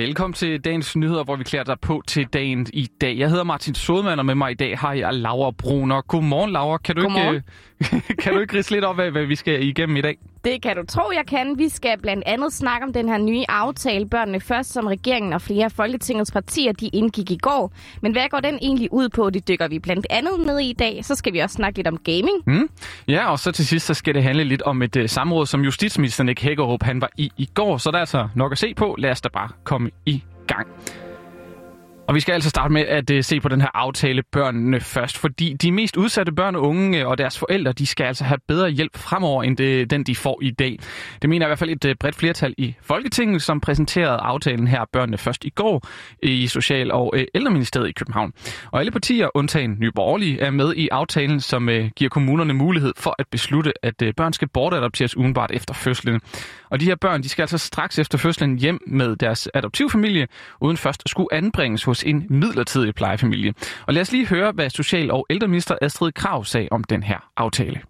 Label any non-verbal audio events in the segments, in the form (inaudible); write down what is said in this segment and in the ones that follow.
Velkommen til dagens nyheder, hvor vi klæder dig på til dagen i dag. Jeg hedder Martin Sodemann, og med mig i dag har jeg Laura Bruner. Godmorgen, Laura. Kan du, Godmorgen. ikke, (laughs) kan du ikke ridse lidt op af, hvad vi skal igennem i dag? Det kan du tro, jeg kan. Vi skal blandt andet snakke om den her nye aftale, Børnene Først, som regeringen og flere af Folketingets partier de indgik i går. Men hvad går den egentlig ud på? Det dykker vi blandt andet ned i i dag. Så skal vi også snakke lidt om gaming. Mm. Ja, og så til sidst så skal det handle lidt om et uh, samråd, som justitsminister Nick Hækkerup han var i i går. Så der er altså nok at se på. Lad os da bare komme i gang. Og vi skal altså starte med at uh, se på den her aftale børnene først, fordi de mest udsatte børn og unge øh, og deres forældre, de skal altså have bedre hjælp fremover end det, den, de får i dag. Det mener i hvert fald et uh, bredt flertal i Folketinget, som præsenterede aftalen her børnene først i går i Social- og uh, Ældreministeriet i København. Og alle partier, undtagen Nye Borgerlige, er med i aftalen, som uh, giver kommunerne mulighed for at beslutte, at uh, børn skal bortadopteres udenbart efter fødslen. Og de her børn, de skal altså straks efter fødslen hjem med deres adoptivfamilie, uden først at skulle anbringes hos en midlertidig plejefamilie. Og lad os lige høre, hvad Social- og Ældreminister Astrid Krav sagde om den her aftale.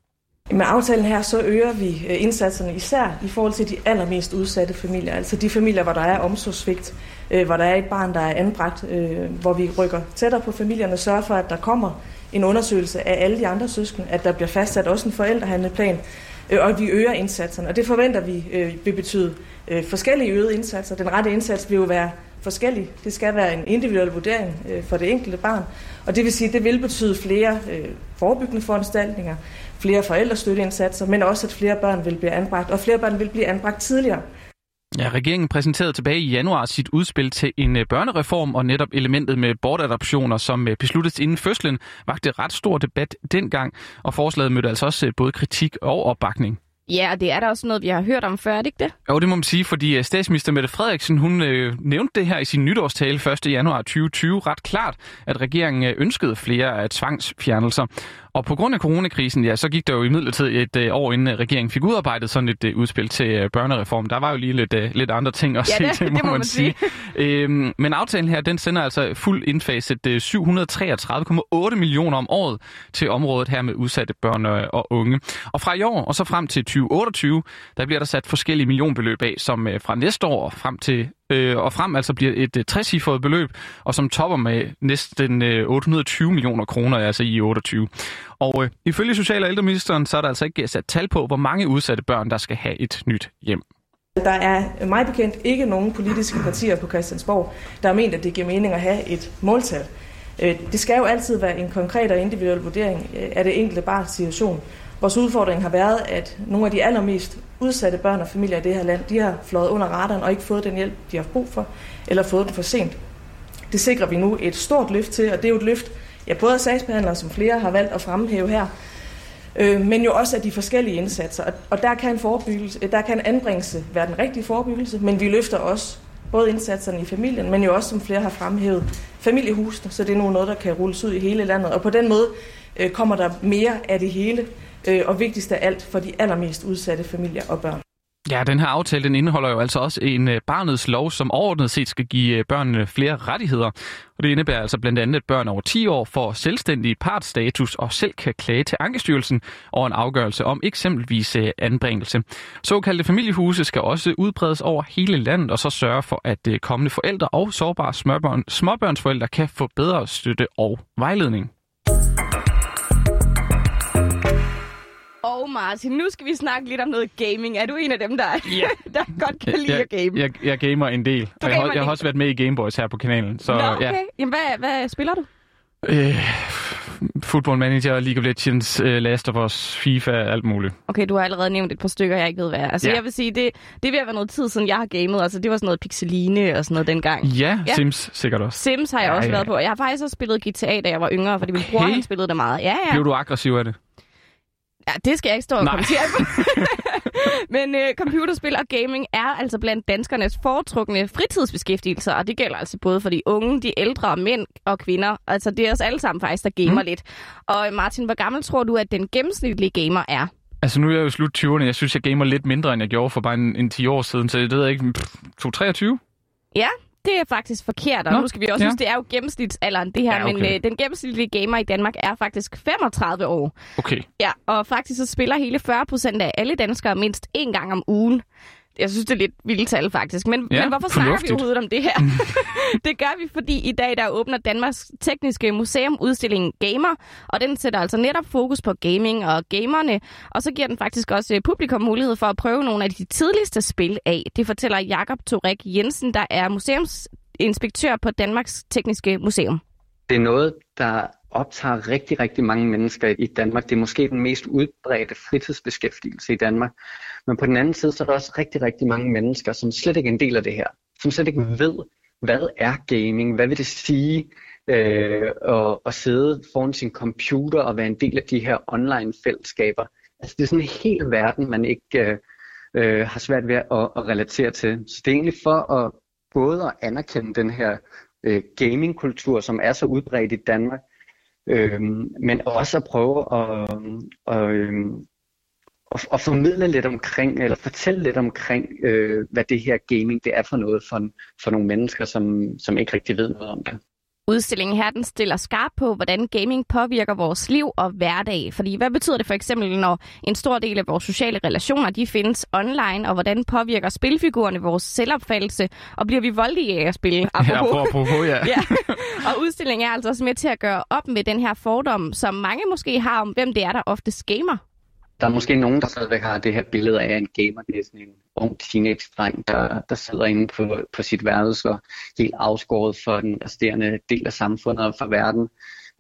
Med aftalen her, så øger vi øh, indsatserne især i forhold til de allermest udsatte familier. Altså de familier, hvor der er omsorgssvigt, øh, hvor der er et barn, der er anbragt, øh, hvor vi rykker tættere på familierne, sørger for, at der kommer en undersøgelse af alle de andre søskende, at der bliver fastsat også en forældrehandleplan, og at vi øger indsatserne. Og det forventer vi vil betyde forskellige øgede indsatser. Den rette indsats vil jo være forskellig. Det skal være en individuel vurdering øh, for det enkelte barn. Og det vil sige, at det vil betyde flere øh, forebyggende foranstaltninger, flere forældrestøtteindsatser, men også at flere børn vil blive anbragt, og flere børn vil blive anbragt tidligere. Ja, regeringen præsenterede tilbage i januar sit udspil til en øh, børnereform, og netop elementet med bortadoptioner, som besluttes inden fødslen, vagte ret stor debat dengang, og forslaget mødte altså også både kritik og opbakning. Ja, og det er da også noget, vi har hørt om før, er det ikke det? Jo, det må man sige, fordi statsminister Mette Frederiksen, hun øh, nævnte det her i sin nytårstale 1. januar 2020 ret klart, at regeringen ønskede flere tvangsfjernelser. Og på grund af coronakrisen, ja, så gik der jo i midlertid et øh, år inden regeringen fik udarbejdet sådan et øh, udspil til øh, børnereform. Der var jo lige lidt, øh, lidt andre ting at ja, se det, til, (laughs) må, det må man man sige. øhm, men aftalen her, den sender altså fuld indfaset øh, 733,8 millioner om året til området her med udsatte børn og unge. Og fra i år og så frem til 2028, der bliver der sat forskellige millionbeløb af, som øh, fra næste år frem til øh, og frem altså bliver et øh, 60 beløb, og som topper med næsten øh, 820 millioner kroner, altså i 28. Og øh, ifølge Social- og Ældreministeren, så er der altså ikke sat tal på, hvor mange udsatte børn, der skal have et nyt hjem. Der er mig bekendt ikke nogen politiske partier på Christiansborg, der har ment, at det giver mening at have et måltal. Øh, det skal jo altid være en konkret og individuel vurdering øh, af det enkelte barns situation. Vores udfordring har været, at nogle af de allermest udsatte børn og familier i det her land, de har flået under radaren og ikke fået den hjælp, de har brug for, eller fået den for sent. Det sikrer vi nu et stort løft til, og det er jo et løft, ja, både af sagsbehandlere, som flere har valgt at fremhæve her, øh, men jo også af de forskellige indsatser. Og der kan, en forebyggelse, øh, der kan en anbringelse være den rigtige forebyggelse, men vi løfter også både indsatserne i familien, men jo også, som flere har fremhævet, familiehusene, så det er nu noget, der kan rulles ud i hele landet. Og på den måde øh, kommer der mere af det hele, øh, og vigtigst af alt for de allermest udsatte familier og børn. Ja, den her aftale den indeholder jo altså også en øh, barnets lov, som overordnet set skal give øh, børnene flere rettigheder. Og det indebærer altså blandt andet, at børn over 10 år får selvstændig partstatus og selv kan klage til Ankestyrelsen over en afgørelse om eksempelvis øh, anbringelse. Såkaldte familiehuse skal også udbredes over hele landet og så sørge for, at kommende forældre og sårbare småbørn, småbørnsforældre kan få bedre støtte og vejledning. Og Martin, nu skal vi snakke lidt om noget gaming. Er du en af dem, der, Ja. (laughs) der godt kan lide jeg, at game? Jeg, jeg gamer en del. Og jeg, jeg har også været med i Gameboys her på kanalen. Så, Nå, okay. ja. Jamen, hvad, hvad spiller du? Øh, football Manager, League of Legends, øh, Last of Us, FIFA, alt muligt. Okay, du har allerede nævnt et par stykker, jeg ikke ved, hvad er. Altså, Ja. jeg vil sige, det, det vil have været noget tid siden, jeg har gamet. Altså, det var sådan noget pixeline og sådan noget dengang. Ja, Ja. Sims sikkert også. Sims har jeg Ja, også ja. været på. Jeg har faktisk også spillet GTA, da jeg var yngre, fordi min bror Okay. han spillede det meget. Ja, ja. Blev du aggressiv af det? Ja det skal jeg ikke stå og Nej. kommentere på. (laughs) Men øh, computerspil og gaming er altså blandt danskernes foretrukne fritidsbeskæftigelser, og det gælder altså både for de unge, de ældre, mænd og kvinder. Altså det er os alle sammen faktisk, der gamer mm. lidt. Og øh, Martin, hvor gammel tror du, at den gennemsnitlige gamer er? Altså nu er jeg jo slut 20'erne. Jeg synes, jeg gamer lidt mindre, end jeg gjorde for bare en, en 10 år siden. Så det ved jeg ikke. Pff, 223? Ja, det er faktisk forkert, og Nå, nu skal vi også ja. huske, det er jo gennemsnitsalderen, det her, Ja, okay. men øh, den gennemsnitlige gamer i Danmark er faktisk 35 år. Okay. Ja, og faktisk så spiller hele 40 procent af alle danskere mindst én gang om ugen. Jeg synes, det er lidt vildt tal, faktisk. Men, Ja, men hvorfor fornuftigt. snakker vi overhovedet om det her? (laughs) det gør vi, fordi i dag der åbner Danmarks Tekniske Museum udstillingen Gamer, og den sætter altså netop fokus på gaming og gamerne, og så giver den faktisk også øh, publikum mulighed for at prøve nogle af de tidligste spil af. Det fortæller Jakob Torek Jensen, der er museumsinspektør på Danmarks Tekniske Museum. Det er noget, der optager rigtig, rigtig mange mennesker i Danmark. Det er måske den mest udbredte fritidsbeskæftigelse i Danmark. Men på den anden side, så er der også rigtig, rigtig mange mennesker, som slet ikke er en del af det her. Som slet ikke ved, hvad er gaming? Hvad vil det sige øh, at, at sidde foran sin computer og være en del af de her online fællesskaber? Altså det er sådan en hel verden, man ikke øh, øh, har svært ved at, at relatere til. Så det er egentlig for at både at anerkende den her øh, gamingkultur, som er så udbredt i Danmark, øh, men også at prøve at, at, øhm, at, at formidle lidt omkring, eller fortælle lidt omkring, øh, hvad det her gaming det er for noget for, for nogle mennesker, som, som ikke rigtig ved noget om det. Udstillingen her den stiller skarp på, hvordan gaming påvirker vores liv og hverdag. Fordi hvad betyder det for eksempel, når en stor del af vores sociale relationer de findes online, og hvordan påvirker spilfigurerne vores selvopfattelse, og bliver vi voldelige af at spille? Ja, apropos, apropos ja. (laughs) ja. Og udstillingen er altså også med til at gøre op med den her fordom, som mange måske har om, hvem det er, der oftest gamer. Der er måske nogen, der stadigvæk har det her billede af en gamer. Det er sådan en ung teenage-dreng, der, der sidder inde på, på sit værelse og helt afskåret for den resterende del af samfundet og for verden.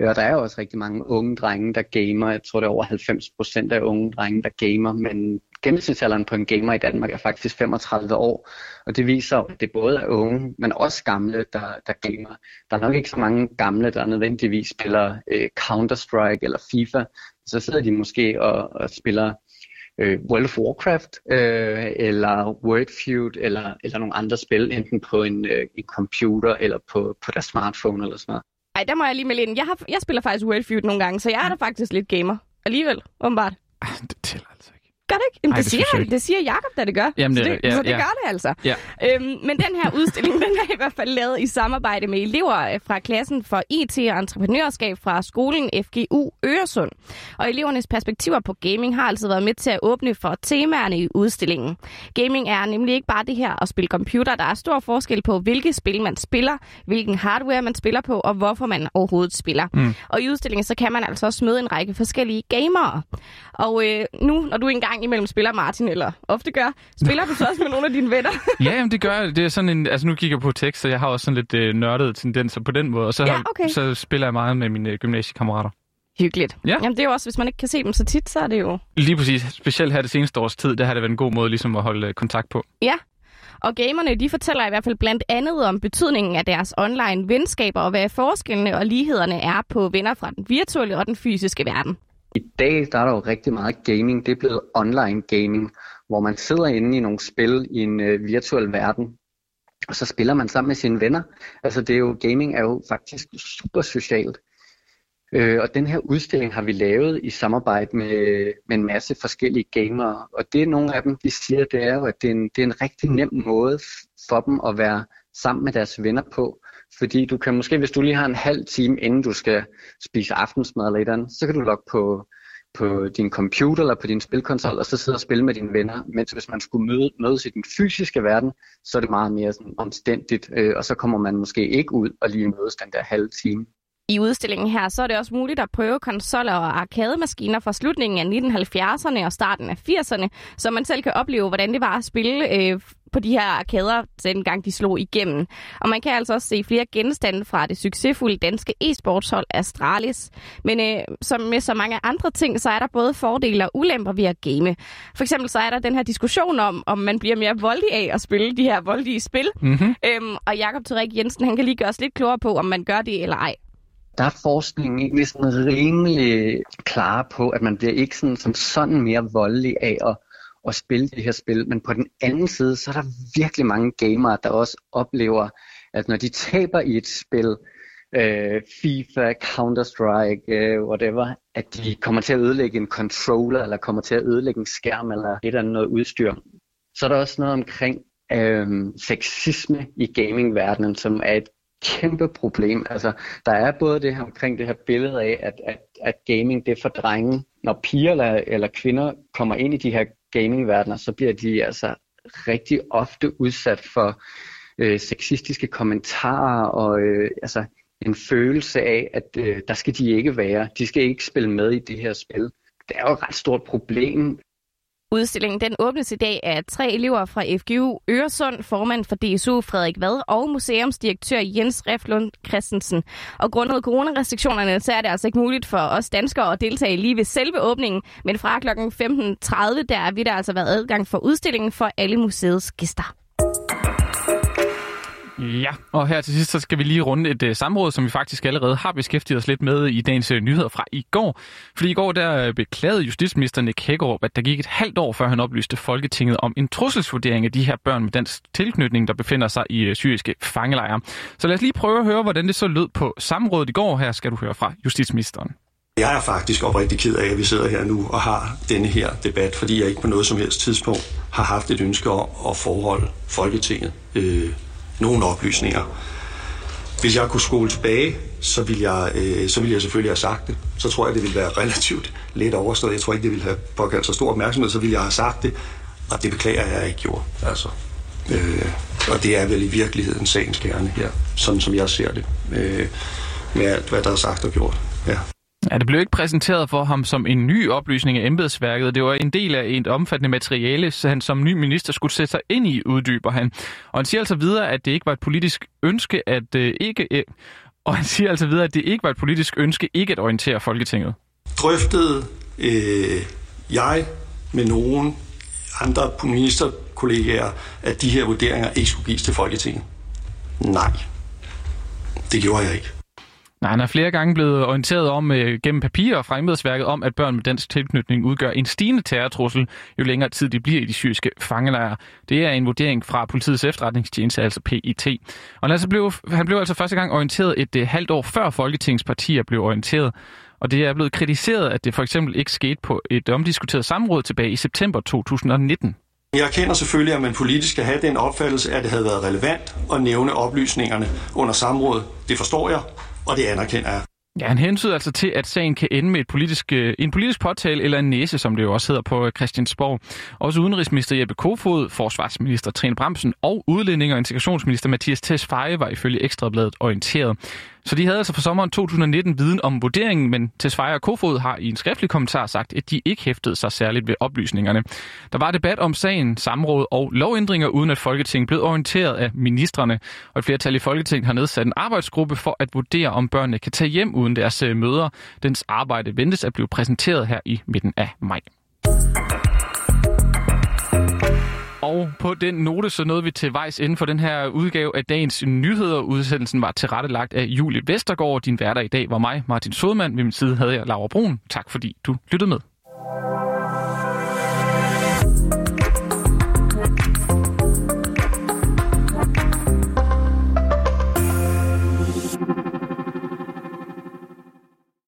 Og der er jo også rigtig mange unge drenge, der gamer. Jeg tror, det er over 90 procent af unge drenge, der gamer. Men gennemsnitsalderen på en gamer i Danmark er faktisk 35 år. Og det viser, at det både er unge, men også gamle, der, der gamer. Der er nok ikke så mange gamle, der nødvendigvis spiller øh, Counter-Strike eller FIFA. Så sidder de måske og, og spiller øh, World of Warcraft, øh, eller Wordfeud, eller, eller nogle andre spil, enten på en, øh, en computer, eller på, på deres smartphone, eller sådan noget. Ej, der må jeg lige melde ind. Jeg, har, jeg spiller faktisk Wordfeud nogle gange, så jeg er da faktisk lidt gamer. Alligevel, åbenbart. Ah, Det tæller altså ikke. Gør det ikke? Jamen, Ej, det, det siger, ikke. det siger Jacob, da det gør. Jamen, det- så det, ja, så det ja. gør det altså. Ja. Øhm, men den her udstilling, den er i hvert fald lavet i samarbejde med elever øh, fra klassen for IT og entreprenørskab fra skolen FGU Øresund. Og elevernes perspektiver på gaming har altså været med til at åbne for temaerne i udstillingen. Gaming er nemlig ikke bare det her at spille computer. Der er stor forskel på, hvilke spil man spiller, hvilken hardware man spiller på, og hvorfor man overhovedet spiller. Mm. Og i udstillingen så kan man altså også møde en række forskellige gamere. Og øh, nu, når du engang imellem spiller Martin, eller ofte gør, spiller du så også med nogle af dine venner? (laughs) Ja, jamen, det gør jeg. Det er sådan en, altså nu kigger jeg på tekst, så jeg har også sådan lidt øh, nørdede tendenser på den måde. Og så, Ja, okay. så spiller jeg meget med mine øh, gymnasiekammerater. Hyggeligt. Ja. Jamen det er jo også, hvis man ikke kan se dem så tit, så er det jo... Lige præcis. Specielt her det seneste års tid, der har det været en god måde ligesom at holde øh, kontakt på. Ja. Og gamerne, de fortæller i hvert fald blandt andet om betydningen af deres online venskaber, og hvad forskellene og lighederne er på venner fra den virtuelle og den fysiske verden. I dag der er der jo rigtig meget gaming. Det er blevet online gaming, hvor man sidder inde i nogle spil i en øh, virtuel verden, og så spiller man sammen med sine venner. Altså det er jo, gaming er jo faktisk super socialt. Øh, og den her udstilling har vi lavet i samarbejde med, med en masse forskellige gamere. Og det er nogle af dem, de siger, det er jo, at det er en, det er en rigtig nem måde for dem at være sammen med deres venner på. Fordi du kan måske, hvis du lige har en halv time, inden du skal spise aftensmad eller et eller andet, så kan du logge på, på din computer eller på din spilkonsol, og så sidde og spille med dine venner. Mens hvis man skulle møde, mødes i den fysiske verden, så er det meget mere sådan omstændigt, øh, og så kommer man måske ikke ud og lige mødes den der halve time. I udstillingen her, så er det også muligt at prøve konsoller og arkademaskiner fra slutningen af 1970'erne og starten af 80'erne, så man selv kan opleve, hvordan det var at spille øh, på de her arkader, dengang de slog igennem. Og man kan altså også se flere genstande fra det succesfulde danske e-sportshold Astralis. Men øh, som med så mange andre ting, så er der både fordele og ulemper ved at game. For eksempel så er der den her diskussion om, om man bliver mere voldelig af at spille de her voldelige spil. Mm-hmm. Øhm, og Jakob Turik Jensen, han kan lige gøre os lidt klogere på, om man gør det eller ej der er forskningen egentlig sådan rimelig klar på, at man bliver ikke sådan, som sådan mere voldelig af at, at spille det her spil. Men på den anden side, så er der virkelig mange gamere, der også oplever, at når de taber i et spil, øh, FIFA, Counter-Strike, øh, whatever, at de kommer til at ødelægge en controller, eller kommer til at ødelægge en skærm, eller et eller andet noget udstyr. Så er der også noget omkring øh, sexisme i gamingverdenen, som er et kæmpe problem. Altså, der er både det her omkring det her billede af, at, at, at gaming det er for drenge. Når piger eller, eller kvinder kommer ind i de her gamingverdener, så bliver de altså rigtig ofte udsat for øh, sexistiske kommentarer og øh, altså en følelse af, at øh, der skal de ikke være. De skal ikke spille med i det her spil. Det er jo et ret stort problem. Udstillingen den åbnes i dag af tre elever fra FGU Øresund, formand for DSU Frederik Vad og museumsdirektør Jens Reflund Christensen. Og grundet coronarestriktionerne, så er det altså ikke muligt for os danskere at deltage lige ved selve åbningen, men fra kl. 15.30 der vil der altså været adgang for udstillingen for alle museets gæster. Ja, og her til sidst så skal vi lige runde et uh, samråd, som vi faktisk allerede har beskæftiget os lidt med i dagens uh, nyheder fra i går. Fordi i går der uh, beklagede justitsminister Nick Hækkerup, at der gik et halvt år, før han oplyste Folketinget om en trusselsvurdering af de her børn med dansk tilknytning, der befinder sig i uh, syriske fangelejre. Så lad os lige prøve at høre, hvordan det så lød på samrådet i går. Her skal du høre fra justitsministeren. Jeg er faktisk oprigtig ked af, at vi sidder her nu og har denne her debat, fordi jeg ikke på noget som helst tidspunkt har haft et ønske om at forholde Folketinget øh, nogle oplysninger. Hvis jeg kunne skole tilbage, så ville, jeg, øh, så ville jeg selvfølgelig have sagt det. Så tror jeg, det ville være relativt let overstået. Jeg tror ikke, det ville have påkaldt så stor opmærksomhed, så ville jeg have sagt det. Og det beklager jeg ikke gjort. Altså, øh, og det er vel i virkeligheden sagens kerne her, sådan som jeg ser det. Øh, med alt, hvad der er sagt og gjort. Ja. Ja, det blev ikke præsenteret for ham som en ny oplysning af embedsværket. Det var en del af et omfattende materiale, så han som ny minister skulle sætte sig ind i, uddyber han. Og han siger altså videre, at det ikke var et politisk ønske at øh, ikke... Øh, og han siger altså videre, at det ikke var et politisk ønske ikke at orientere Folketinget. Drøftede øh, jeg med nogen andre ministerkollegaer, at de her vurderinger ikke skulle gives til Folketinget? Nej, det gjorde jeg ikke. Nej, han er flere gange blevet orienteret om øh, gennem papirer fra embedsværket om, at børn med dansk tilknytning udgør en stigende terrortrussel, jo længere tid de bliver i de syriske fangelejre. Det er en vurdering fra politiets efterretningstjeneste, altså PIT. Og han, altså blev, han blev altså første gang orienteret et øh, halvt år før Folketingspartier blev orienteret. Og det er blevet kritiseret, at det for eksempel ikke skete på et omdiskuteret samråd tilbage i september 2019. Jeg erkender selvfølgelig, at man politisk skal have den opfattelse, at det havde været relevant at nævne oplysningerne under samrådet. Det forstår jeg, og det anerkender jeg. Ja, han hensyder altså til, at sagen kan ende med et politisk, øh, en politisk påtale eller en næse, som det jo også hedder på øh, Christiansborg. Også udenrigsminister Jeppe Kofod, forsvarsminister Trine Bramsen og udlænding- og integrationsminister Mathias Tesfaye var ifølge Ekstrabladet orienteret. Så de havde altså for sommeren 2019 viden om vurderingen, men Tesfaye og Kofod har i en skriftlig kommentar sagt, at de ikke hæftede sig særligt ved oplysningerne. Der var debat om sagen, samråd og lovændringer, uden at Folketinget blev orienteret af ministerne. Og et flertal i Folketinget har nedsat en arbejdsgruppe for at vurdere, om børnene kan tage hjem uden deres øh, møder. Dens arbejde ventes at blive præsenteret her i midten af maj. Og på den note, så nåede vi til vejs inden for den her udgave af dagens nyheder. Udsendelsen var tilrettelagt af Julie Vestergaard. Din værter i dag var mig, Martin Sodman. Ved min side havde jeg Laura Brun. Tak fordi du lyttede med.